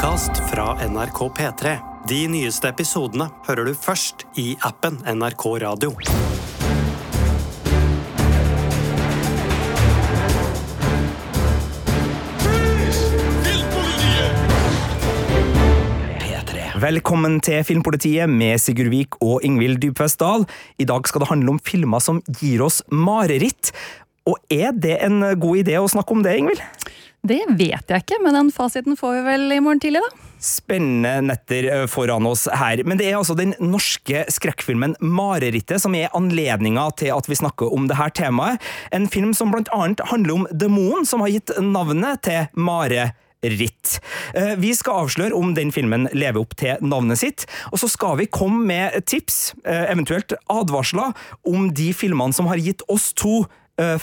podkast fra NRK P3. De nyeste episodene hører du først i appen NRK Radio. Velkommen til Filmpolitiet med Sigurd Vik og Ingvild Dybfest Dahl. I dag skal det handle om filmer som gir oss mareritt. Og er det en god idé å snakke om det, Ingvild? Det vet jeg ikke, men den fasiten får vi vel i morgen tidlig, da. Spennende netter eh, foran oss her. Men det er altså den norske skrekkfilmen 'Marerittet' som er anledninga til at vi snakker om dette temaet. En film som blant annet handler om demonen som har gitt navnet til Mare. Ritt. Eh, Vi skal avsløre om den filmen lever opp til navnet sitt, og så skal vi komme med tips, eh, eventuelt advarsler, om de filmene som har gitt oss to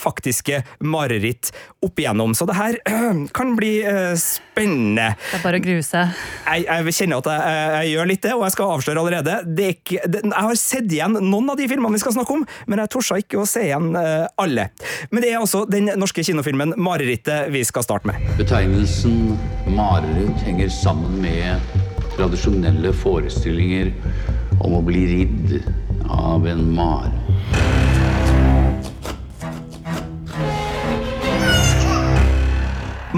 faktiske mareritt opp igjennom. Så det her kan bli spennende. Det er bare å grue seg. Jeg, jeg kjenner at jeg, jeg, gjør litt det, og jeg skal avsløre allerede. Det er ikke, det, jeg har sett igjen noen av de filmene vi skal snakke om, men jeg torde ikke å se igjen alle. Men det er altså den norske kinofilmen 'Marerittet' vi skal starte med. Betegnelsen mareritt henger sammen med tradisjonelle forestillinger om å bli ridd av en mare.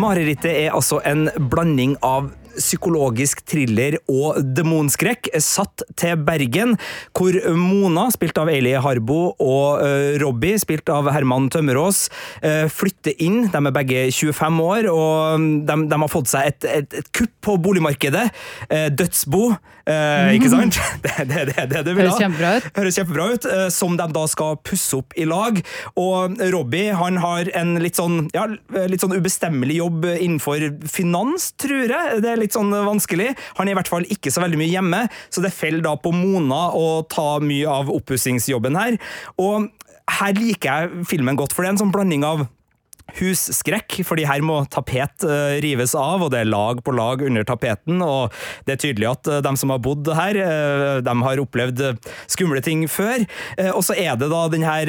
Marerittet er altså en blanding av psykologisk thriller og demonskrekk, satt til Bergen, hvor Mona, spilt av Eili Harbo, og uh, Robbie, spilt av Herman Tømmerås, uh, flytter inn. De er begge 25 år, og de, de har fått seg et, et, et kupp på boligmarkedet. Uh, dødsbo, ikke sant? Det er det, det, det, det vil Høres ha. kjempebra ut. Høres kjempebra ut, eh, som de da skal pusse opp i lag. Og Robbie han har en litt sånn, ja, litt sånn ubestemmelig jobb innenfor finans, tror jeg. Det er litt sånn vanskelig. Han er i hvert fall ikke så veldig mye hjemme, så det faller da på Mona å ta mye av oppussingsjobben her. Og her liker jeg filmen godt, for det er en sånn blanding av husskrekk, fordi her må tapet eh, rives av, og det er lag på lag under tapeten, og det er tydelig at eh, de som har bodd her, eh, de har opplevd skumle ting før. Og så er det da den her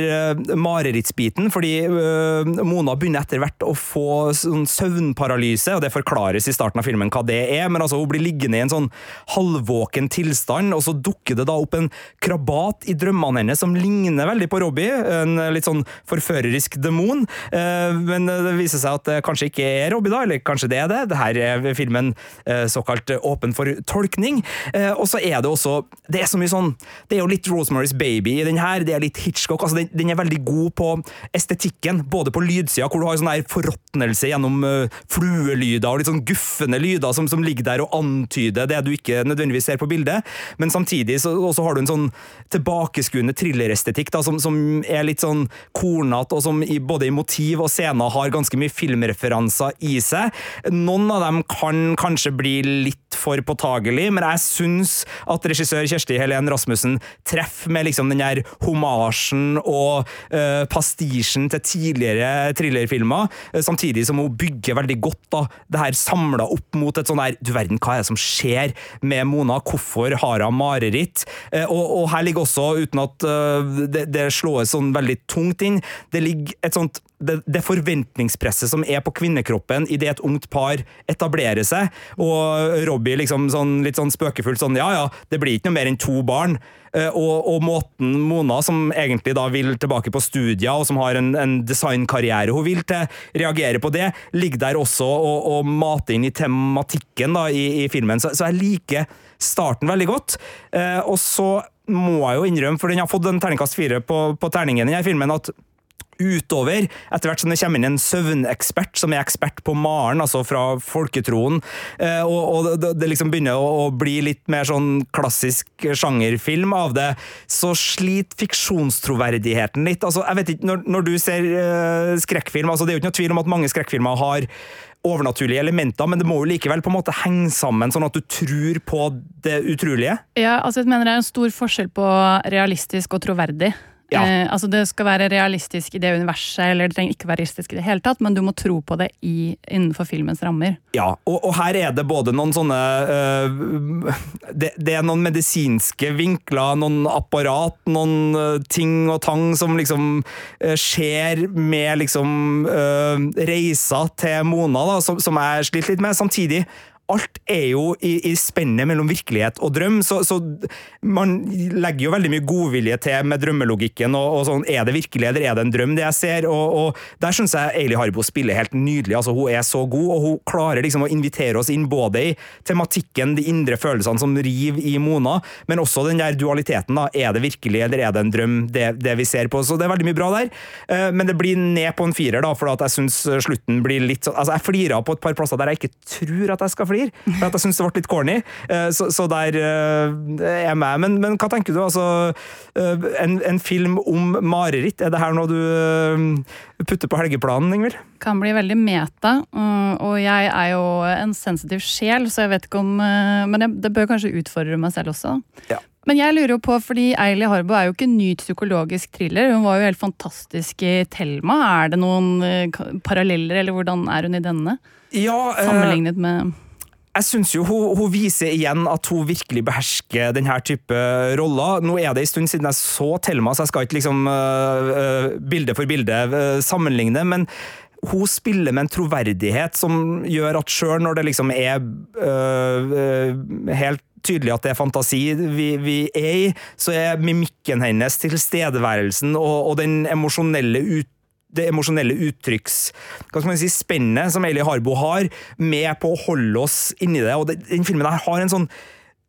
marerittsbiten, fordi Mona begynner etter hvert å få sånn søvnparalyse, og det forklares i starten av filmen hva det er, men altså hun blir liggende i en sånn halvvåken tilstand, og så dukker det da opp en krabat i drømmene hennes som ligner veldig på Robbie, en litt sånn forførerisk demon, men det viser seg at det kanskje ikke er Robbie da, eller kanskje det er det. Det her er filmen eh, såkalt åpen for tolkning. Eh, Og så er det også Det er så mye sånn Det er jo litt Rosemary's Baby i den her, det er litt Hitchcock. altså Den, den er veldig god på estetikken, både på lydsida, hvor du har sånn her forråtnelse gjennom eh, fluelyder og litt sånn guffende lyder som, som ligger der og antyder det du ikke nødvendigvis ser på bildet, men samtidig så har du en sånn tilbakeskuende thrillerestetikk som, som er litt sånn kornete, og som i, både i motiv og scener har ganske mye filmreferanser i seg. Noen av dem kan kanskje bli litt for påtagelig, men jeg syns at regissør Kjersti Helen Rasmussen treffer med liksom den der homasjen og uh, pastisjen til tidligere thrillerfilmer, eh, samtidig som hun bygger veldig godt da, det her samla opp mot et sånn der Du verden, hva er det som skjer med Mona? Hvorfor har hun mareritt? Uh, og, og her ligger også, uten at uh, det, det slås sånn veldig tungt inn, det ligger et sånt det, det forventningspresset som er på kvinnekroppen idet et ungt par etablerer seg, og Robbie liksom sånn, litt sånn spøkefullt sånn Ja ja, det blir ikke noe mer enn to barn. Eh, Og, og måten Mona, som egentlig da vil tilbake på studier, og som har en, en designkarriere hun vil til, reagere på det, ligger der også og, og mater inn i tematikken da, i, i filmen. Så, så jeg liker starten veldig godt. Eh, og så må jeg jo innrømme, for den har fått en terningkast fire på, på terningen i filmen, at utover, etter hvert som det kommer inn en søvnekspert som er ekspert på Maren, altså fra folketroen, eh, og, og det, liksom begynner å, å bli litt mer sånn klassisk sjangerfilm av det, så sliter fiksjonstroverdigheten litt. Altså, jeg vet ikke, når, når du ser uh, skrekkfilm, altså det er jo ikke noe tvil om at mange skrekkfilmer har overnaturlige elementer, men det må jo likevel på en måte henge sammen, sånn at du tror på det utrolige. Ja, altså jeg mener Det er en stor forskjell på realistisk og troverdig. Ja. Eh, altså Det skal være realistisk i det universet, eller det trenger ikke være realistisk i det hele tatt, men du må tro på det i, innenfor filmens rammer. Ja, og, og her er det både noen sånne øh, det, det er noen medisinske vinkler, noen apparat, noen øh, ting og tang som liksom øh, skjer med liksom øh, reiser til Mona, da, som, som jeg sliter litt med. Samtidig alt er jo i, i spennet mellom virkelighet og drøm, så, så, man legger jo veldig mye godvilje til med drømmelogikken, og, og, sånn, er det virkelig eller er det en drøm, det jeg ser? Og, og der syns jeg Eili Harbo spiller helt nydelig. altså Hun er så god, og hun klarer liksom å invitere oss inn både i tematikken, de indre følelsene som river i Mona, men også den der dualiteten. da, Er det virkelig eller er det en drøm, det, det vi ser på? Så det er veldig mye bra der, eh, men det blir ned på en firer, da, for jeg syns slutten blir litt sånn altså Jeg flirer på et par plasser der jeg ikke tror at jeg skal flire, for at jeg syns det ble litt corny. Eh, så, så der eh, er jeg med. Men, men, hva tenker du? altså en, en, film om mareritt, er det her noe du putter på helgeplanen, Ingvild? Kan bli veldig meta, og jeg er jo en sensitiv sjel, så jeg vet ikke om Men det bør kanskje utfordre meg selv også. Ja. Men jeg lurer jo på, fordi Eili Harbo er jo ikke ny psykologisk thriller. Hun var jo helt fantastisk i Thelma. Er det noen paralleller, eller hvordan er hun i denne? Ja, Sammenlignet med jeg syns jo hun, hun, viser igjen at hun virkelig behersker denne type roller. Nå er det en stund siden jeg så Thelma, så jeg skal ikke liksom uh, bilde for bilde sammenligne. men hun spiller med en troverdighet som gjør at sjøl når det liksom er helt tydelig at det er fantasi vi, vi er i, så er mimikken hennes, tilstedeværelsen og, og den emosjonelle ut det emosjonelle uttrykks hva skal man si, spennet som Eli Harbo har, med på å holde oss inni det. og Den filmen her har en sånn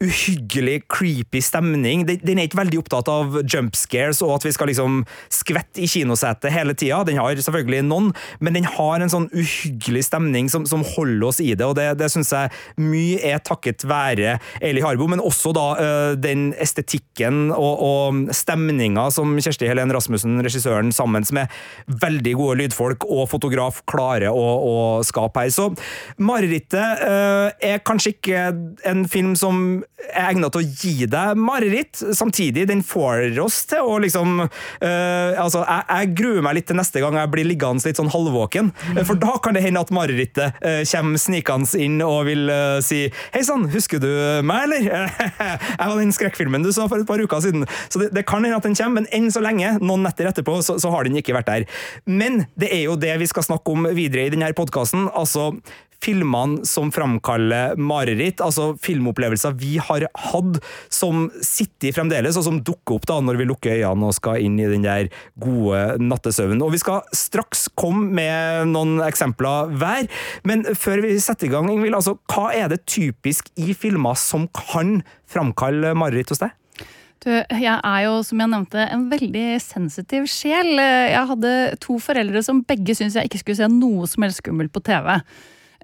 uhyggelig creepy stemning. Den er ikke veldig opptatt av jump scares og at vi skal liksom skvette i kinosetet hele tida. Den har selvfølgelig noen, men den har en sånn uhyggelig stemning som, som holder oss i det, og det, det syns jeg mye er takket være Eli Harbo, men også da den estetikken og, og stemninga som Kjersti Helen Rasmussen, regissøren, sammen med veldig gode lydfolk og fotograf, klarer å, å skape her. Så 'Marerittet' er kanskje ikke en film som er egnet til å gi deg mareritt. Samtidig, den får oss til å liksom uh, Altså, jeg, jeg, gruer meg litt til neste gang jeg blir liggende litt sånn halvvåken. For da kan det hende at marerittet uh, kommer snikende inn og vil uh, si Hei sann, husker du meg, eller? jeg var den skrekkfilmen du så for et par uker siden. Så det, det kan hende at den kommer, men enn så lenge, noen netter etterpå, så, så har den ikke vært der. Men det er jo det vi skal snakke om videre i denne podkasten. Altså filmene som framkaller mareritt, altså filmopplevelser vi har hatt som sitter fremdeles, og som dukker opp da når vi lukker øynene og skal inn i den der gode nattesøvnen. Og vi skal straks komme med noen eksempler hver, men før vi setter i gang, Ingvild, altså, hva er det typisk i filmer som kan framkalle mareritt hos deg? Du, jeg er jo, som jeg nevnte, en veldig sensitiv sjel. Jeg hadde to foreldre som begge syntes jeg ikke skulle se noe som helst skummelt på TV.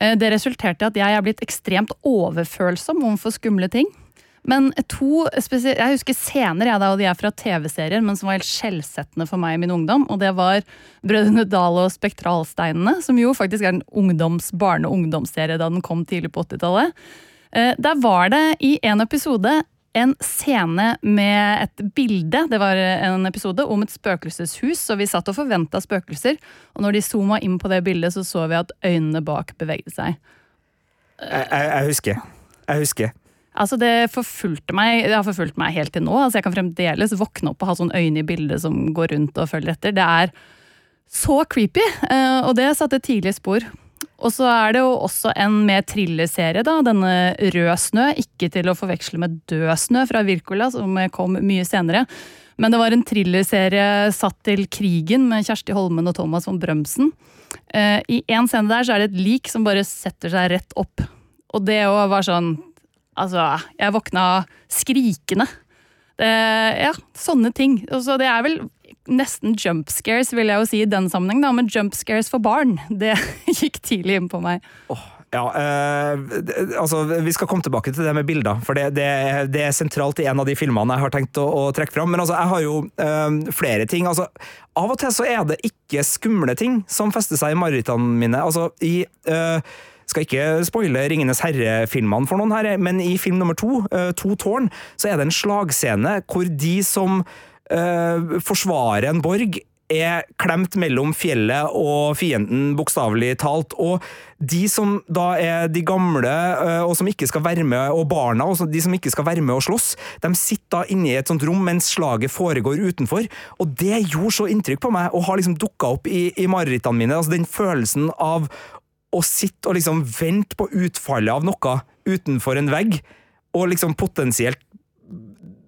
Eh, det resulterte i at jeg er blitt ekstremt overfølsom overfor skumle ting. Men to Jeg husker scener jeg da, og de er fra TV-serier, men som var helt skjellsettende for meg i min ungdom. Og det var Brødrene Dal og Spektralsteinene, som jo faktisk er en ungdoms, barne-ungdomsserie da den kom tidlig på 80-tallet. Eh, der var det i en episode en scene med et bilde. Det var en episode om et spøkelseshus, og vi satt og forventa spøkelser. Og når de zooma inn på det bildet, så så vi at øynene bak bevegde seg. Jeg, jeg, jeg husker. Jeg husker. Altså Det forfulgte meg det har forfulgt meg helt til nå. altså Jeg kan fremdeles våkne opp og ha sånn øyne i bildet som går rundt og følger etter. Det er så creepy, eh, og det satte tidlige spor. Og så er det jo også en mer thrillerserie, da. Denne Rød snø. Ikke til å forveksle med Død snø fra Wirkola, som kom mye senere. Men det var en thrillerserie satt til krigen med Kjersti Holmen og Thomas von Brømsen. Eh, I en scene der så er det et lik som bare setter seg rett opp. Og det òg var sånn Altså, jeg våkna skrikende. Det, ja, sånne ting. Så det er vel nesten jump scares, vil jeg jo si i den sammenheng, da, men jump scares for barn, det gikk tidlig inn på meg. Oh. Ja, eh, altså Vi skal komme tilbake til det med bilder, for det, det, det, er sentralt i en av de filmene jeg har tenkt å, å trekke fram. Men altså, jeg har jo eh, flere ting. altså Av og til så er det ikke skumle ting som fester seg i marerittene mine. altså i eh, skal ikke spoile Ringenes herre-filmene for noen her, men i film nummer to, To tårn, så er det en slagscene hvor de som uh, forsvare en borg er klemt mellom fjellet og fienden, bokstavelig talt. Og de som da er de gamle, eh, og som ikke skal være med, og barna, og de som ikke skal være med og slåss, de sitter da inne i et sånt rom mens slaget foregår utenfor. Og det gjorde så inntrykk på meg, å ha liksom dukka opp i, i marerittene mine. altså Den følelsen av å sitte og liksom vente på utfallet av noe utenfor en vegg, og liksom potensielt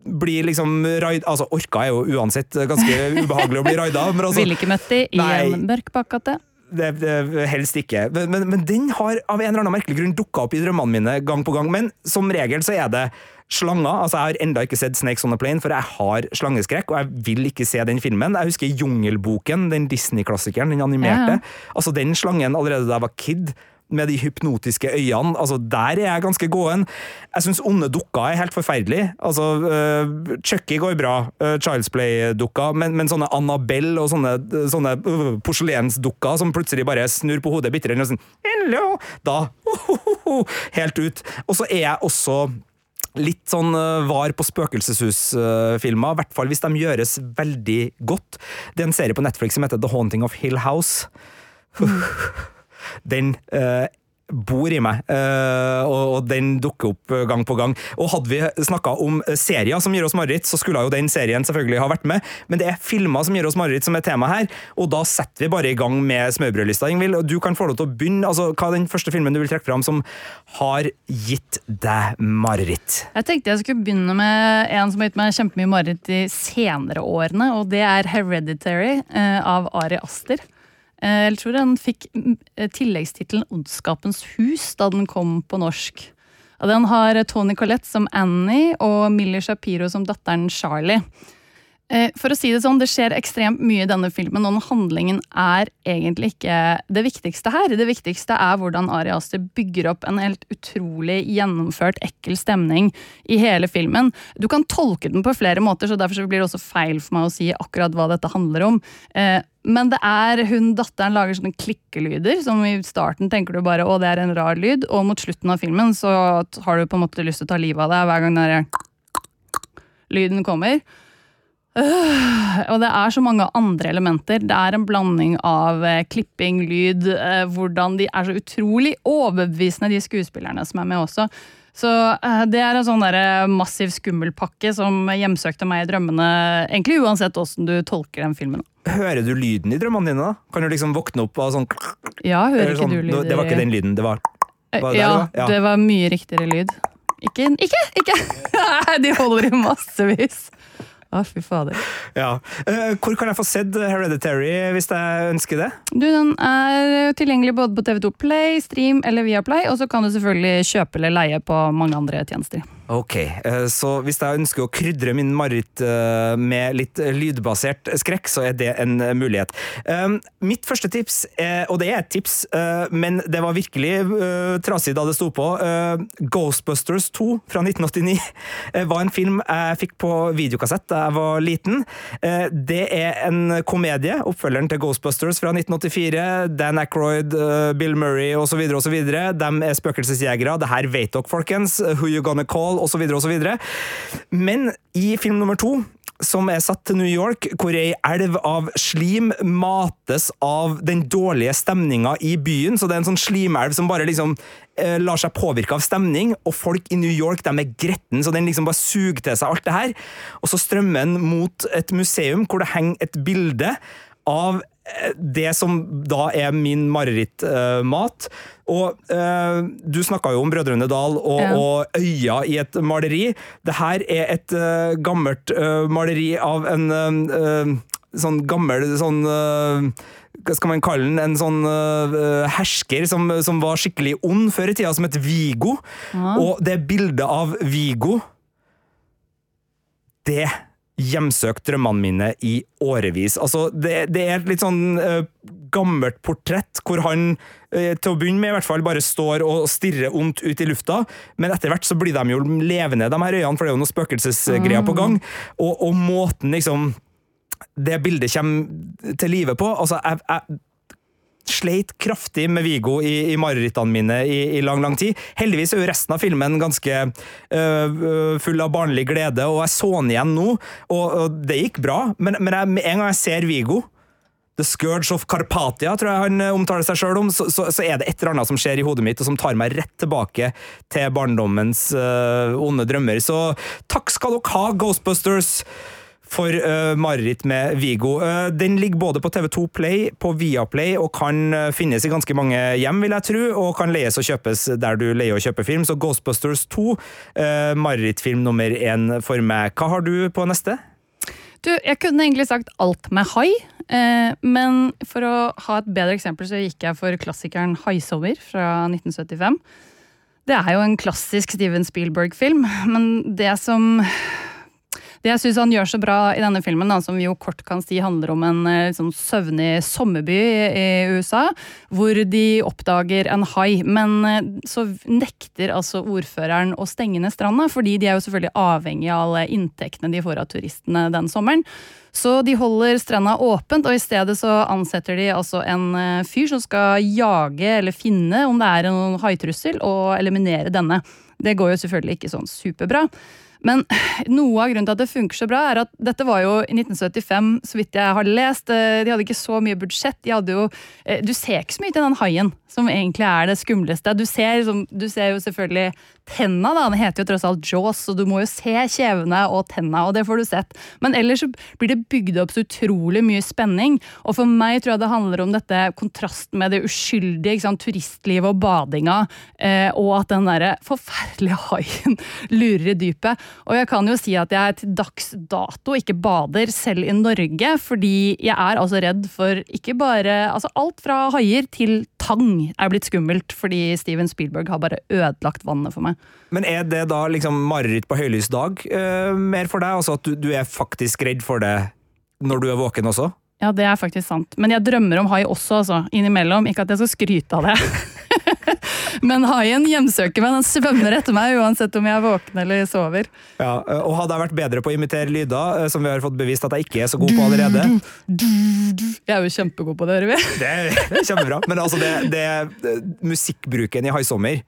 blir liksom raid... Altså, Orka er jo uansett ganske ubehagelig å bli raida. Men altså, Ville ikke møtt de i en mørk bakgate. det, det, helst ikke. Men, men, men den har av en eller annen merkelig grunn dukka opp i drømmene mine gang på gang. Men som regel så er det slanger. Altså, jeg har enda ikke sett Snakes on a Plane, for jeg har slangeskrekk, og jeg vil ikke se den filmen. Jeg husker Jungelboken, den Disney-klassikeren, den animerte. Ja, Altså, den slangen allerede da jeg var kid. Med de hypnotiske øynene. altså Der er jeg ganske gåen. Jeg syns onde dukker er helt forferdelig. Altså, uh, Chucky går bra, uh, Child's Play-dukker, men, men sånne Annabelle og sånne, sånne uh, porselensdukker som plutselig bare snur på hodet bitte litt og sånn Hello! Da uh, Helt ut. Og så er jeg også litt sånn øh, var på spøkelseshus-filmer, i hvert fall hvis de gjøres veldig godt. Det er en serie på Netflix som heter The Haunting of Hill House. Den uh, bor i meg, uh, og, og den dukker opp øh, gang på gang. Og hadde vi snakka om serier som gir oss mareritt, så skulle jo den serien selvfølgelig ha vært med, men det er filmer som gir oss mareritt som er tema her, og da setter vi bare i gang med smørbrødlista, Ingvild. Du kan få lov til å begynne. Altså, hva er den første filmen du vil trekke fram som har gitt deg mareritt? Jeg tenkte jeg skulle begynne med en som har gitt meg kjempemye mareritt de senere årene, og det er Hereditary eh, av Ari Aster. Eh, Jeg tror den fikk mm, eh, tilleggstittelen Ondskapens hus da den kom på norsk. Den har Tony Collette som Annie og Millie Shapiro som datteren Charlie. Eh, For å si det sånn, det skjer ekstremt mye i denne filmen, og handlingen er egentlig ikke det viktigste her. Det viktigste er hvordan Ari Aster bygger opp en helt utrolig gjennomført, ekkel stemning i hele filmen. Du kan tolke den på flere måter, så derfor så blir det også feil for meg å si akkurat hva dette handler om. Men det er hun datteren lager sånne klikkelyder, som i starten tenker du bare å, det er en rar lyd, og mot slutten av filmen så har du på en måte lyst til å ta livet av deg hver gang den lyden kommer. Øh, og det er så mange andre elementer. Det er en blanding av eh, klipping, lyd, eh, hvordan de er så utrolig overbevisende, de skuespillerne som er med også. Så eh, det er en sånn der massiv skummelpakke som hjemsøkte meg i drømmene, egentlig uansett åssen du tolker den filmen. Hører du lyden i drømmene dine? da? Kan du liksom våkne opp av sånn Ja, hører ikke sånn, du lyder? Det var ikke den lyden, det var Eh, var det ja, det var? Ja. det var mye riktigere lyd. Ikke, ikke, ikke! De holder i massevis. Å, fy fader. Ja. Eh, hvor kan jeg få sett Hereditary hvis jeg ønsker det? Du, Den er tilgjengelig både på TV2 Play, Stream eller Viaplay, og så kan du selvfølgelig kjøpe eller leie på mange andre tjenester. Ok, eh, så hvis jeg ønsker å krydre min mareritt eh, med litt lydbasert skrekk, så er det en eh, mulighet. Eh, Mitt første tips, og det er et tips, eh, men det var virkelig eh, trasig da det sto på, eh, Ghostbusters 2 fra 1989 eh, var en film jeg fikk på videokassett da jeg var liten. Eh, Det er en komedie, oppfølgeren til Ghostbusters fra 1984. Dan Aykroyd, eh, Bill Murray osv. osv. De er spøkelsesjegere. Det her vet dere, folkens. Who you gonna call, osv. osv. Men i film nummer to som er satt til New York, hvor ei elv av slim mates av den dårlige stemninga i byen. Så det er en sånn slimelv som bare liksom eh, lar seg påvirke av stemning, og folk i New York de er gretten, så den liksom bare suger til seg alt det her. Og så strømmer den mot et museum hvor det henger et bilde av det som da er min marerittmat. og eh, du snakka jo om Brødrene Dal og, Ja. og øya i et maleri. Det her er et eh, gammelt eh, maleri av en eh, eh, sånn gammel sånn eh, hva skal man kalle den, en sånn uh, hersker som, som var skikkelig ond før i tida, som het Vigo. Og det bildet av Vigo det hjemsøkte drømmene mine i årevis. Altså, det, det er et litt sånn uh, gammelt portrett hvor han uh, til å begynne med i hvert fall bare står og stirrer ondt ut i lufta, men etter hvert så blir de jo levende, de her øynene, for det er jo noen spøkelsesgreier på gang. Og, og måten liksom det bildet kommer til live på altså, jeg, jeg sleit kraftig med Viggo i, i marerittene mine i, i lang, lang tid. Heldigvis er jo resten av filmen ganske øh, øh, full av barnlig glede, og jeg så den igjen nå, og, og det gikk bra, men, men jeg, en gang jeg ser Viggo The Scourge of Carpatia, tror jeg han øh, omtaler seg sjøl om, så, så, så er det et eller annet som skjer i hodet mitt, og som tar meg rett tilbake til barndommens øh, onde drømmer. Så takk skal dere ha, Ghostbusters! For uh, mareritt med Vigo. Uh, den ligger både på TV2 Play, på Viaplay og kan uh, finnes i ganske mange hjem, vil jeg tro, og kan leies og kjøpes der du leier og kjøper film. Så Ghostbusters 2, uh, marerittfilm nummer én for meg. Hva har du på neste? Du, jeg kunne egentlig sagt alt med hai, eh, men for å ha et bedre eksempel så gikk jeg for klassikeren 'Haisommer' fra 1975. Det er jo en klassisk Steven Spielberg-film, men det som det jeg syns han gjør så bra i denne filmen, da, som vi jo kort kan si handler om en liksom, søvnig sommerby i, USA, hvor de oppdager en hai. Men eh, så nekter altså ordføreren å stenge ned stranda, fordi de er jo selvfølgelig avhengig av alle inntektene de får av turistene den sommeren. Så de holder stranda åpent, og i stedet så ansetter de altså en eh, fyr som skal jage eller finne om det er en haitrussel, og eliminere denne. Det går jo selvfølgelig ikke sånn superbra. Men noe av grunnen til at det funker så bra, er at dette var jo i 1975, så vidt jeg har lest. Eh, de hadde ikke så mye budsjett. De hadde jo eh, Du ser ikke så mye til den haien, som egentlig er det skumleste. Du ser, du ser jo selvfølgelig tenna, da. Den heter jo tross alt Jaws, så du må jo se kjevene og tenna, og det får du sett. Men ellers så blir det bygd opp så utrolig mye spenning. Og for meg tror jeg det handler om dette kontrasten med det uskyldige, ikke sant? turistlivet og badinga, eh, og at den derre forferdelige haien lurer i dypet. Og jeg kan jo si at jeg til dags dato ikke bader selv i Norge, fordi jeg er altså redd for ikke bare Altså alt fra haier til tang er blitt skummelt, fordi Steven Spielberg har bare ødelagt vannet for meg. Men er det da liksom mareritt på høylys dag uh, mer for deg? Altså at du, du, er faktisk redd for det når du er våken også? Ja, det er faktisk sant. Men jeg drømmer om hai også, altså. Innimellom. Ikke at jeg skal skryte av det. Men haien hjemsøker meg, den svømmer etter meg uansett om jeg er våken eller sover. Ja, og Hadde jeg vært bedre på å imitere lyder, eh, som vi har fått bevist at jeg ikke er så god på allerede Jeg er jo kjempegod på det, Røvi. Det, det er kjempebra. Men altså, det, det musikkbruken i Haisommer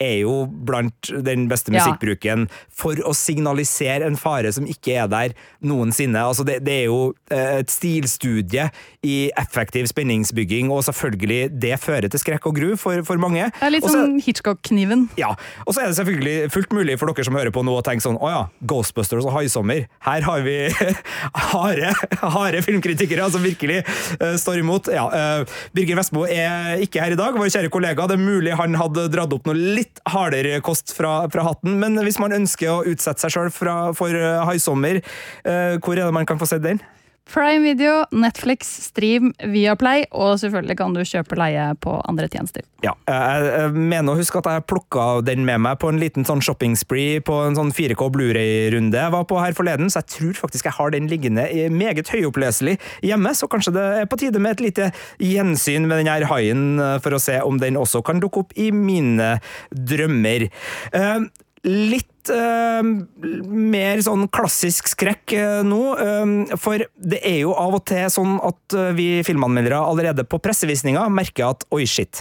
er jo blant den beste musikkbruken ja. for å signalisere en fare som ikke er der noensinne. Altså det, det, er jo eh, et stilstudie i effektiv spenningsbygging, og selvfølgelig det fører til skrekk og gru for, for mange. Det er litt Også, som Hitchcock-kniven. Ja, og så er det selvfølgelig fullt mulig for dere som hører på nå å tenke sånn å ja, Ghostbusters og Haisommer, her har vi harde, harde filmkritikere som virkelig uh, står imot. Ja, uh, Birger Vestmo er ikke her i dag, vår kjære kollega. Det er mulig han hadde dratt opp noe litt litt hardere kost fra, fra, hatten. Men hvis man ønsker å utsette seg sjøl for uh, haisommer, uh, hvor er det man kan få sett den? Prime Video, Netflix, Stream, Viaplay, og selvfølgelig kan du kjøpe leie på andre tjenester. Ja, jeg mener å huske at jeg plukka den med meg på en liten sånn shopping spree på en sånn 4K Blu-ray-runde jeg var på her forleden, så jeg tror faktisk jeg har den liggende meget høyoppleselig hjemme, så kanskje det er på tide med et lite gjensyn med den her haien eh, for å se om den også kan dukke opp i mine drømmer. Uh, litt uh, mer sånn klassisk skrekk uh, nå. Uh, for det er jo av og til sånn at vi filmanmeldere allerede på pressevisninga merker at oi, shit.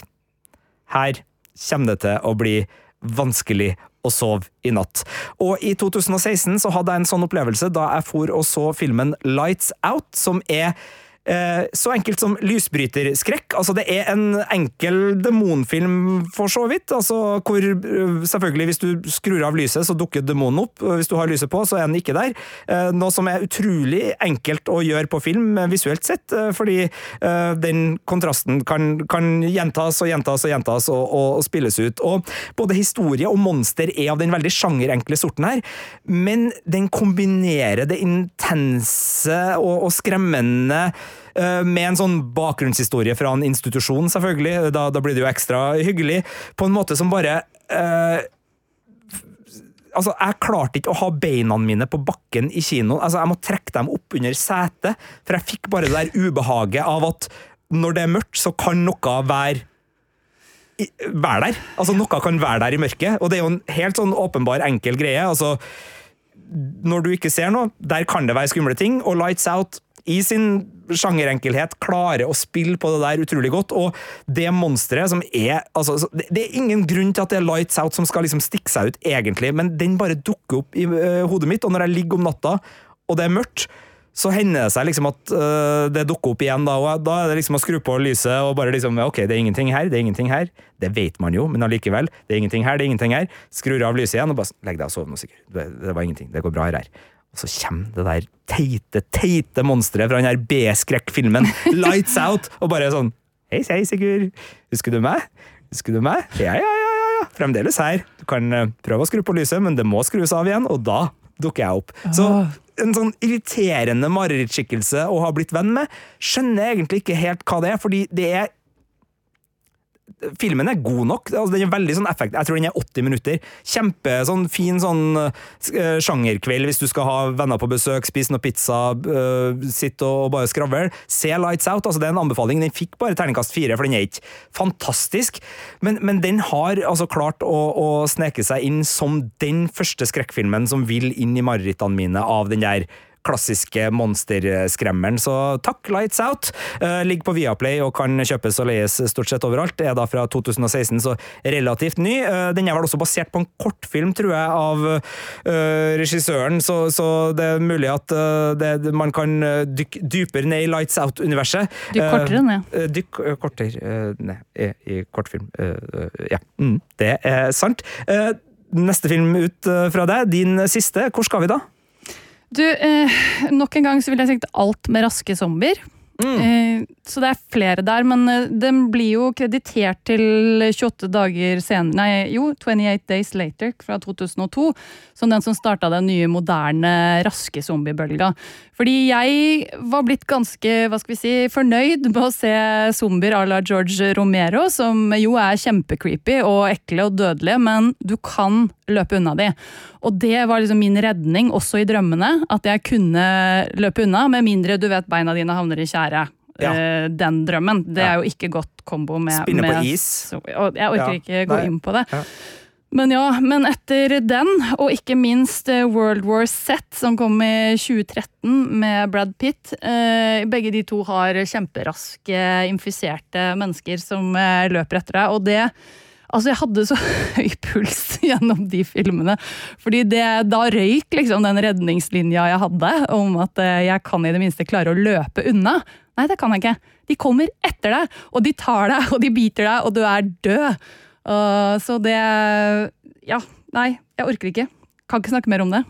Her kommer det til å bli vanskelig å sove i natt. Og i 2016 så hadde jeg en sånn opplevelse da jeg for og så filmen Lights Out, som er så enkelt som lysbryterskrekk. Altså, det er en enkel demonfilm, for så vidt. Altså, hvor eh, selvfølgelig, hvis du skrur av lyset, så dukker demonen opp. Hvis du har lyset på, så er den ikke der. Eh, noe som er utrolig enkelt å gjøre på film, visuelt sett, fordi den kontrasten kan, kan gjentas og gjentas og gjentas og, og, spilles ut. Og både historie og monster er av den veldig sjangerenkle sorten her, men den kombinerer det intense og, og skremmende Eh, med en sånn bakgrunnshistorie fra en institusjon, selvfølgelig. Da, da blir det jo ekstra hyggelig. På en måte som bare uh, Altså, Jeg klarte ikke å ha beina mine på bakken i kinoen. Altså, Jeg må trekke dem opp under setet, for jeg fikk bare det der ubehaget av at når det er mørkt, så kan noe være være der. Altså, Noe kan være der i mørket, og det er jo en helt sånn åpenbar, enkel greie. altså Når du ikke ser noe, der kan det være skumle ting, og Lights Out i sin sjangerenkelhet klarer å spille på det der utrolig godt. Og det monsteret som er altså, Det er ingen grunn til at det er Lights Out som skal liksom stikke seg ut, egentlig, men den bare dukker opp i uh, hodet mitt, og når jeg ligger om natta, og det er mørkt, så hender det seg liksom at uh, det dukker opp igjen, da, og da er det liksom å skru på lyset og bare liksom Ok, det er ingenting her, det er ingenting her. Det vet man jo, men allikevel. Det er ingenting her, det er ingenting her. Skrur av lyset igjen og bare legg deg og sov nå, sikkert. Det, det var ingenting. Det går bra her. Og så kommer det der teite, teite monsteret fra den der B-skrekkfilmen Lights Out, og bare sånn Hei, hei, Sigurd. Husker du meg? Husker du meg? Ja, ja, ja, ja, ja. Fremdeles her. Du kan eh, prøve å skru på lyset, men det må skrus av igjen, og da dukker jeg opp. Så en sånn irriterende marerittskikkelse å ha blitt venn med, skjønner jeg egentlig ikke helt hva det er, fordi det er Filmen er god nok. Altså, den er veldig sånn effekt. Jeg tror den er 80 minutter. Kjempe sånn fin sånn uh, sjangerkveld hvis du skal ha venner på besøk, spise noe pizza, uh, sitte og bare skravle. Se Lights Out. altså Det er en anbefaling. Den fikk bare terningkast fire, for den er ikke fantastisk. Men, men den har altså klart å, å, sneke seg inn som den første skrekkfilmen som vil inn i marerittene mine av den der klassiske monsterskremmeren. Så takk, Lights Out. Uh, ligger på Viaplay og kan kjøpes og leies stort sett overalt. Er da fra 2016, så relativt ny. Uh, den er vel også basert på en kortfilm, tror jeg, av uh, regissøren, så, så, det er mulig at det, man kan dykke dypere ned i Lights Out-universet. Dykk kortere ned. Dykk kortere ned i, i kortfilm. ja, mm, det er sant. Neste film ut fra deg, din siste. Hvor skal vi da? Du, eh, nok en gang så vil jeg tenke alt med raske zombier. Mm. Eh, så det er flere der, men eh, den blir jo kreditert til 28 dager senere Nei, jo, 28 Days Later fra 2002. Som den som starta den nye, moderne, raske zombiebølga. Fordi jeg var blitt ganske hva skal vi si, fornøyd med å se zombier à la George Romero, som jo er kjempecreepy og ekle og dødelige, men du kan løpe unna de. Og det var liksom min redning, også i drømmene, at jeg kunne løpe unna, med mindre du vet beina dine havner i tjære. Ja. Uh, den drømmen. Det ja. er jo ikke godt kombo med Spinne på is. Så, jeg orker ja. ikke gå Nei. inn på det. Men ja, men etter den, og ikke minst eh, World War Z, som kom i 2013 med Brad Pitt uh, Begge de to har kjemperaske, infiserte mennesker som løper etter deg, og det Altså, jeg hadde så høy puls gjennom de filmene. Fordi det, da røyk liksom den redningslinja jeg hadde om at eh, jeg kan i det minste klare å løpe unna. Nei, det kan jeg ikke. De kommer etter deg, og de tar deg, og de biter deg, og du er død. Uh, så det Ja, nei, jeg orker ikke. Kan ikke snakke mer om det.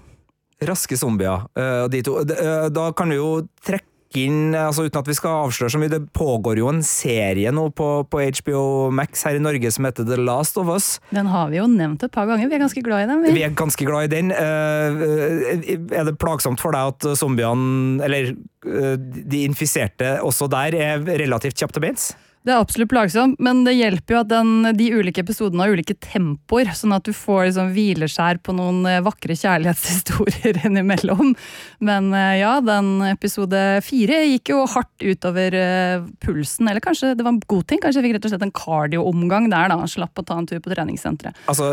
Raske zombier, uh, de to. Da kan du jo trekke inn, altså uten at vi skal avsløre så mye, det pågår jo en serie nå på, på, HBO Max her i Norge som heter The Last of Us. Den har vi jo nevnt et par ganger, vi er ganske glad i den. Vi, vi er ganske glad i den. Uh, er det plagsomt for deg at zombiene, eller uh, de infiserte også der, er relativt kjapt til beins? Det er absolutt plagsomt, men det hjelper jo at den, de ulike episodene har ulike tempoer, sånn at du får liksom hvileskjær på noen eh, vakre kjærlighetshistorier innimellom. Men eh, ja, den episode fire gikk jo hardt utover uh, pulsen, eller kanskje det var en god ting? Kanskje jeg fikk rett og slett en cardio-omgang der, da. Slapp å ta en tur på treningssenteret. Altså,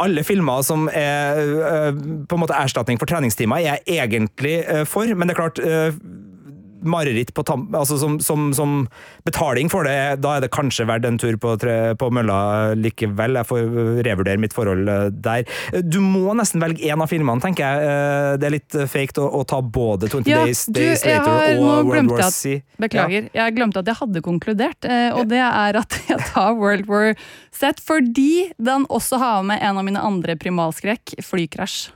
alle filmer som er på en måte erstatning for treningstimer, er jeg egentlig for, men det er klart mareritt på tam, altså som, som, som, betaling for det, da er det kanskje verdt en tur på, tre, på mølla likevel. Jeg får revurdere mitt forhold eh, der. Du må nesten velge én av filmene, tenker jeg. Eh, det er litt fake å, å ta både 20 ja, Days, du, Days Later har, og World War C. Beklager, ja. jeg glemte at jeg hadde konkludert, eh, og det er at jeg tar World War Z fordi den også har med en av mine andre primalskrekk, flykrasj.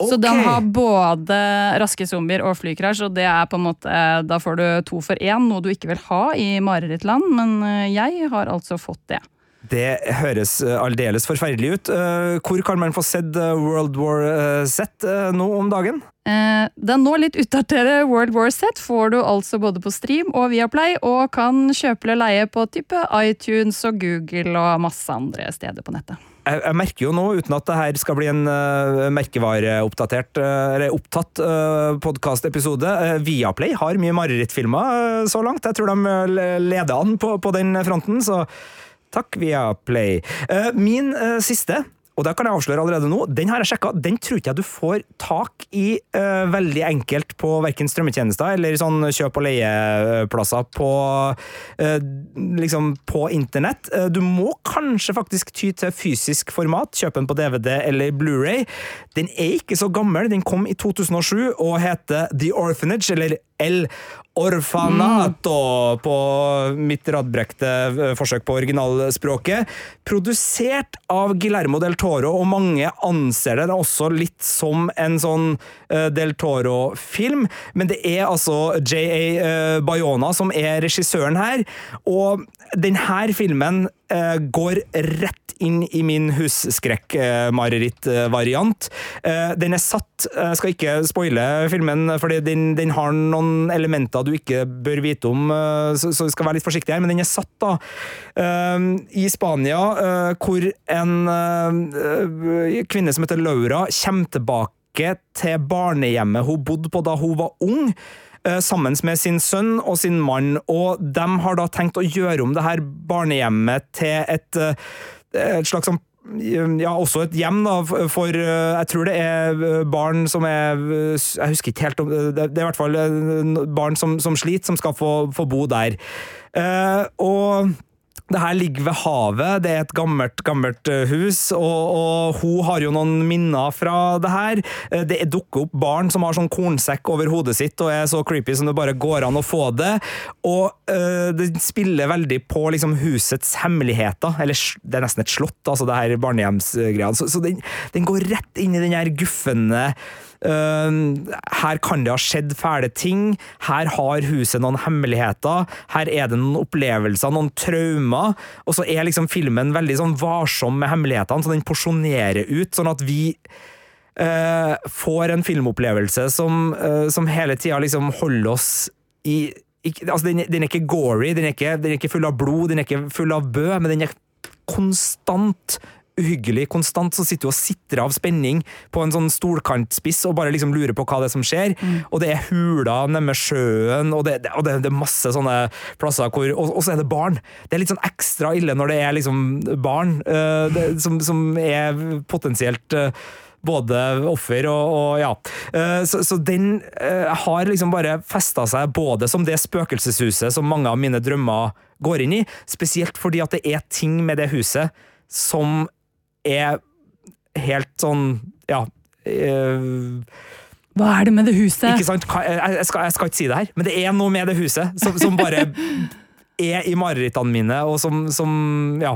Okay. Så den har både raske zombier og flykrasj, og det er på en måte Da får du to for én, noe du ikke vil ha i marerittland, men eh, jeg har altså fått det. Det høres eh, aldeles forferdelig ut. Eh, hvor kan man få sett World War Z nå om dagen? Den nå litt utdaterte World War Z får du altså både på stream og Viaplay, og kan kjøpe eller leie på type iTunes og Google og masse andre steder på nettet jeg, jeg, merker jo nå, uten at det her skal bli en uh, merkevareoppdatert uh, opptatt uh, podkastepisode uh, Viaplay har mye marerittfilmer uh, så langt. Jeg tror de leder an på, på den fronten, så takk, Viaplay. Min siste og det kan jeg avsløre allerede nå, den har jeg sjekka. Den tror ikke jeg du får tak i uh, veldig enkelt på verken strømmetjenester eller sånn kjøp- og leieplasser på uh, liksom på internett. Uh, du må kanskje faktisk ty til fysisk format, kjøpe den på DVD eller Blu-ray. Den er ikke så gammel, den kom i 2007 og heter The Orphanage, eller El Orfanato på mitt radbrekte eh, forsøk på originalspråket. Produsert av Guillermo del Toro, og mange anser den også litt som en sånn eh, del Toro-film, men det er altså J.A. eh, Bayona som er regissøren her, og denne filmen går rett inn i min husskrekk-mareritt-variant. Den er satt Jeg skal ikke spoile filmen, for den, den har noen elementer du ikke bør vite om, eh, så, så skal være litt forsiktig her, men den er satt da uh, i Spania, hvor en kvinne som heter Laura, kommer tilbake til barnehjemmet hun bodde på da hun var ung sammen med sin sønn og sin mann, og de har da tenkt å gjøre om det her barnehjemmet til et, et slags sånn ja, også et hjem da, for eh, Jeg tror det er eh, barn som er Jeg husker ikke helt om Det er i hvert fall eh, barn som, som sliter, som skal få, få bo der. og det her ligger ved havet, det er et gammelt, gammelt eh, hus, og, og, hun har jo noen minner fra det her. Eh, det dukker opp barn som har sånn kornsekk over hodet sitt og er så creepy som det bare går an å få det. Og øh, det spiller veldig på liksom husets hemmeligheter, eller det er nesten et slott, altså det her barnehjemsgreia. Så, så den, den, går rett inn i den her guffende her kan det ha skjedd fæle ting. Her har huset noen hemmeligheter. Her er det noen opplevelser, noen traumer. Og så er liksom filmen veldig sånn varsom med hemmelighetene, så den porsjonerer ut, sånn at vi uh, får en filmopplevelse som, uh, som hele tida liksom holder oss i ikke, altså den, den, er ikke gory, den er ikke, den er ikke full av blod, den er ikke full av bø, men den er konstant uhyggelig konstant, så sitter du og sitrer av spenning på en sånn stolkantspiss og bare liksom lurer på hva det er som skjer. Mm. Og det er huler nærme sjøen, og, det, og det, det, er masse sånne plasser hvor og, og, så er det barn. Det er litt sånn ekstra ille når det er liksom barn uh, det, som, som, er potensielt uh, både offer og, og ja. Uh, så, så, den har liksom bare festa seg både som det spøkelseshuset som mange av mine drømmer går inn i, spesielt fordi at det er ting med det huset som er helt sånn Ja. Øh, hva er det med det huset? Ikke sant? Jeg, skal, jeg, skal, ikke si det her, men det er noe med det huset som, som bare er i marerittene mine, og som, som ja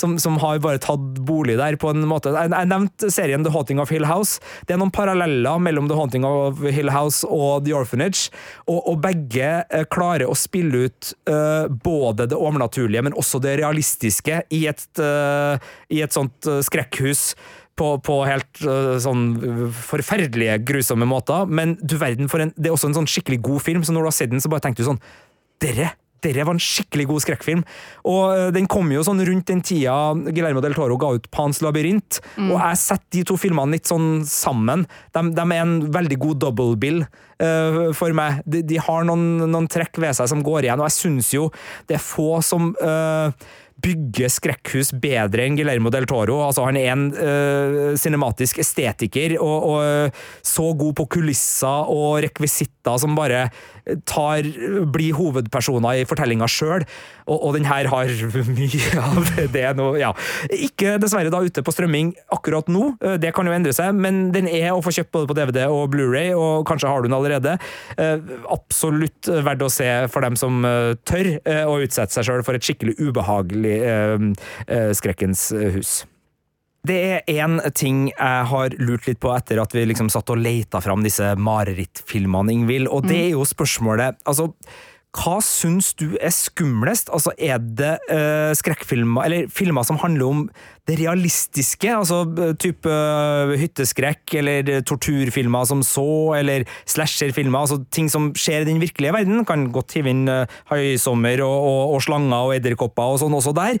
som, som, har bare tatt bolig der, på en måte. Jeg, jeg nevnte serien The Haunting of Hill House. Det er noen paralleller mellom The Haunting of Hill House og The Orphanage, og, og begge eh, klarer å spille ut uh, både det overnaturlige, men også det realistiske i et, uh, i et sånt skrekkhus. På, på, helt uh, sånn forferdelige, grusomme måter. Men du verden for en, det er også en sånn skikkelig god film, så når du har sett den, så bare tenker du sånn Dere dette var en skikkelig god skrekkfilm. Og eh, Den kom jo sånn rundt den tida Guillermo del Toro ga ut Pans labyrint. Mm. Og jeg setter de to filmene litt sånn sammen. De, de er en veldig god double bill uh, for meg. De, de har noen, noen, trekk ved seg som går igjen, og jeg syns jo det er få som uh, bygge skrekkhus bedre enn Guillermo del Toro. Altså, han er en uh, cinematisk estetiker og, og, så god på kulisser og rekvisitter som bare tar, blir hovedpersoner i fortellinga sjøl. Og, og, den her har mye av det nå. Ja. Ikke dessverre da ute på strømming akkurat nå, eh, det kan jo endre seg, men den er å få kjøpt både på DVD og Blu-ray, og kanskje har du den allerede. Absolutt verdt å se for dem som tør å utsette seg sjøl for et skikkelig ubehagelig selvfølgelig eh, eh, Skrekkens eh, hus. Det er én ting jeg har lurt litt på etter at vi liksom satt og leita fram disse marerittfilmene, Ingvild, og det er jo spørsmålet altså hva syns du er skumlest? Altså, er det uh, skrekkfilmer, eller filmer som handler om det realistiske? Altså type uh, hytteskrekk, eller torturfilmer som så, eller slasherfilmer? Altså ting som skjer i den virkelige verden? Kan godt hive inn uh, høysommer og, og, og slanger og edderkopper og sånn også der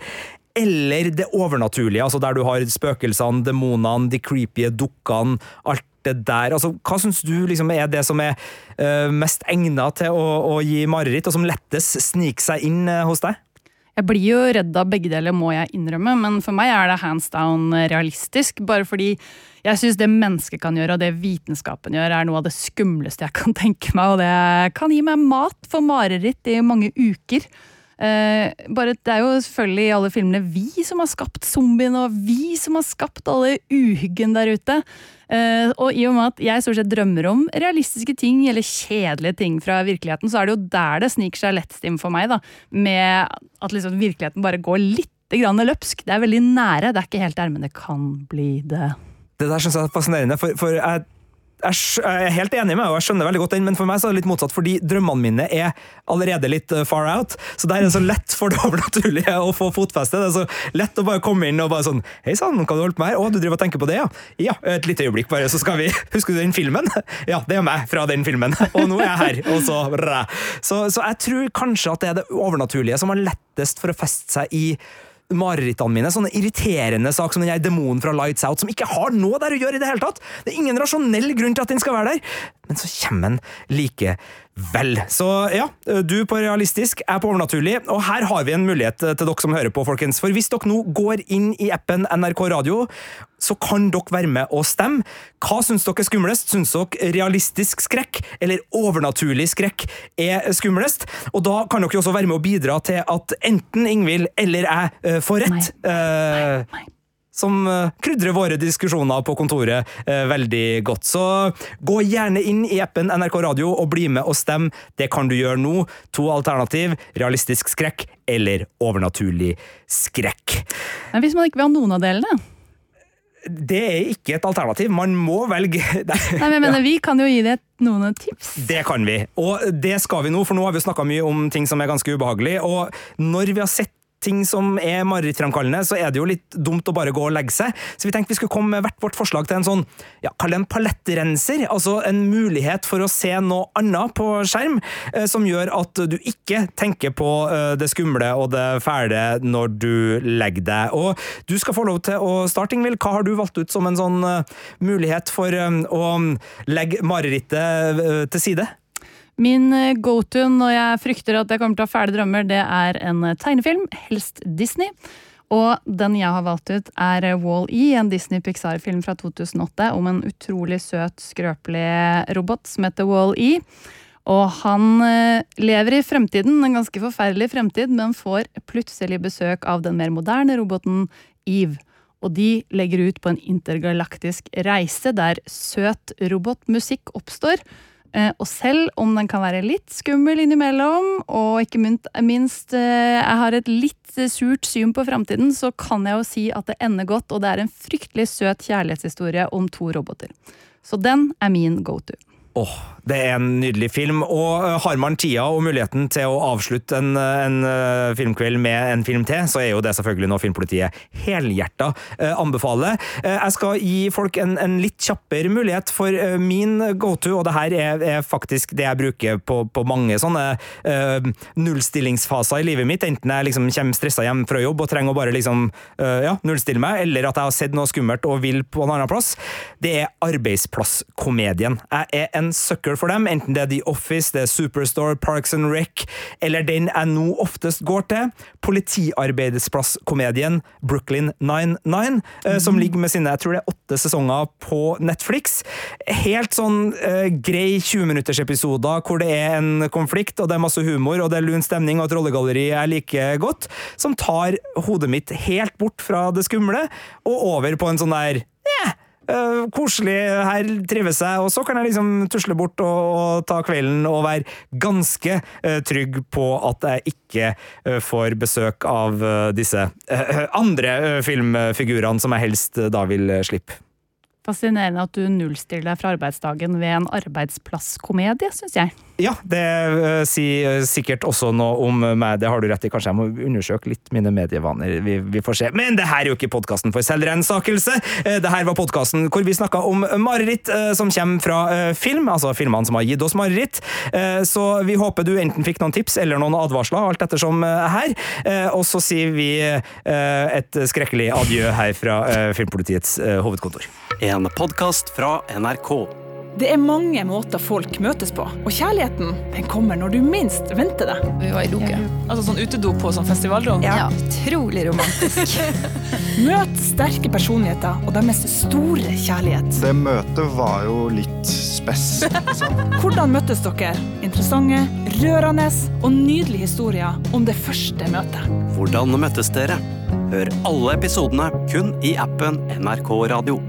eller det overnaturlige, altså der du har spøkelsene, demonene, de creepy dukkene, alt det der. Altså, hva syns du liksom er det som er uh, mest egna til å, å, gi mareritt, og som lettest sniker seg inn uh, hos deg? Jeg blir jo redd av begge deler, må jeg innrømme, men for meg er det hands down realistisk. Bare fordi jeg syns det mennesket kan gjøre, og det vitenskapen gjør, er noe av det skumleste jeg kan tenke meg. Og det kan gi meg mat for mareritt i mange uker. Eh, bare, det er jo selvfølgelig i alle filmene vi som har skapt zombiene, og vi som har skapt alle uhyggen der ute. Eh, og i og med at jeg stort sett drømmer om realistiske ting eller kjedelige ting fra virkeligheten, så er det jo der det sniker seg lettstim for meg, da. Med at liksom virkeligheten bare går litt grann løpsk. Det er veldig nære. Det er ikke helt der, men det kan bli det. Det der synes jeg er fascinerende, for, for jeg jeg er helt enig med og jeg skjønner veldig godt den, men for meg så er det litt motsatt, fordi drømmene mine er allerede litt eh, far out. Så der er det så lett for det overnaturlige å få fotfeste. Det er så lett å bare komme inn og bare sånn Hei sann, hva du holdt på med her? Å, du driver og tenker på det, ja? Ja, et lite øyeblikk, bare, så skal vi Husker du den filmen? Ja, det er meg fra den filmen. Og nå er jeg her. Og så Så, så jeg tror kanskje at det er det overnaturlige som har lettest for å feste seg i marerittene mine. Sånne irriterende sak som den her demonen fra Lights Out, som ikke har noe der å gjøre i det hele tatt. Det er ingen rasjonell grunn til at den skal være der, men så kommer den likevel. Så ja, du på realistisk, er på overnaturlig, og her har vi en mulighet til dere som hører på, folkens. For hvis dere nå går inn i appen NRK Radio så kan dere være med og stemme. Hva syns dere er skumlest? Syns dere realistisk skrekk eller overnaturlig skrekk er skumlest? Og da kan dere også være med å bidra til at enten Ingvild eller jeg uh, får rett. Nei. Nei, nei som eh, krydrer våre diskusjoner på kontoret eh, veldig godt. Så gå gjerne inn i appen NRK Radio og bli med og stem. Det kan du gjøre nå. To alternativ realistisk skrekk eller overnaturlig skrekk. Men hvis man ikke vil ha noen av delene? det er ikke et alternativ. Man må velge Nei, men jeg mener, Vi kan jo gi det noen tips. Det kan vi, og det skal vi nå, for nå har vi snakka mye om ting som er ganske ubehagelig. Og når vi har sett ting som er marerittfremkallende, så er det jo litt dumt å bare gå og legge seg. Så vi tenkte vi skulle komme med hvert vårt forslag til en sånn, ja, kall det en palettrenser. Altså en mulighet for å se noe annet på skjerm, eh, som gjør at du ikke tenker på eh, det skumle og det fæle når du legger deg. Og du skal få lov til å starte, Ingvild. Hva har du valgt ut som en sånn uh, mulighet for å legge marerittet til side? Min eh, go-to når jeg frykter at jeg kommer til å ha fæle drømmer, det er en eh, tegnefilm, helst Disney. Og den jeg har valgt ut, er eh, Wall-E, en Disney-Pixar-film fra 2008 om en utrolig søt, skrøpelig robot som heter Wall-E. Og han lever i fremtiden, en ganske forferdelig fremtid, men får plutselig besøk av den mer moderne roboten Eve. Og de legger ut på en intergalaktisk reise der søt robotmusikk oppstår Eh, og selv om den kan være litt skummel innimellom, og ikke minst eh, jeg har et litt surt syn på framtiden, så kan jeg jo si at det ender godt, og det er en fryktelig søt kjærlighetshistorie om to roboter. Så den er min go to. Åh, oh, det er en nydelig film, og uh, har man tida og muligheten til å avslutte en, eh, en uh, filmkveld med en film til, så er jo det selvfølgelig noe Filmpolitiet helhjerta uh, anbefaler. jeg skal gi folk en, en litt kjappere mulighet, for min go-to, og det her er, er, faktisk det jeg bruker på, på mange sånne nullstillingsfaser i livet mitt, enten jeg liksom kommer stressa hjem fra jobb og trenger å bare liksom ja, nullstille meg, eller at jeg har sett noe skummelt og vil på en annen plass, det er arbeidsplasskomedien. Jeg er en sucker for dem, enten det er The Office, det er Superstore, Parks and Rec, eller den jeg nå oftest går til, politiarbeidsplasskomedien Brooklyn 99, mm. som ligger med sine jeg tror det er åtte sesonger på Netflix. Helt sånn uh, grei 20-minuttersepisoder hvor det er en konflikt, og det er masse humor, og det er lun stemning og et rollegalleri jeg liker godt, som tar hodet mitt helt bort fra det skumle og over på en sånn der Uh, koselig, her trives jeg, og så kan jeg liksom tusle bort og, og ta kvelden og være ganske uh, trygg på at jeg ikke uh, får besøk av disse andre filmfigurene som jeg helst da vil slippe. Fascinerende at du nullstiller deg fra arbeidsdagen ved en arbeidsplasskomedie, syns jeg. Ja, det uh, sier sikkert også noe om meg, det har du rett i. Kanskje jeg må undersøke litt mine medievaner. Vi, vi får se. Men det her er jo ikke podkasten for selvransakelse! Uh, det her var podkasten hvor vi snakka om mareritt uh, som kommer fra film, altså filmene som har gitt oss mareritt. Så vi håper du enten fikk noen tips eller noen advarsler, alt ettersom her. Og så sier vi et skrekkelig adjø her fra Filmpolitiets hovedkontor. En podkast fra NRK. Det er mange måter folk møtes på, og kjærligheten den kommer når du minst venter det. Vi var i doke. Altså sånn utedo på sånn festivalrom. Ja, utrolig romantisk. Møt sterke personligheter og deres store kjærlighet. Det møtet var jo litt spess. Liksom. Hvordan møttes dere? Interessante, rørende og nydelige historier om det første møtet. Hvordan møttes dere? Hør alle episodene kun i appen NRK Radio.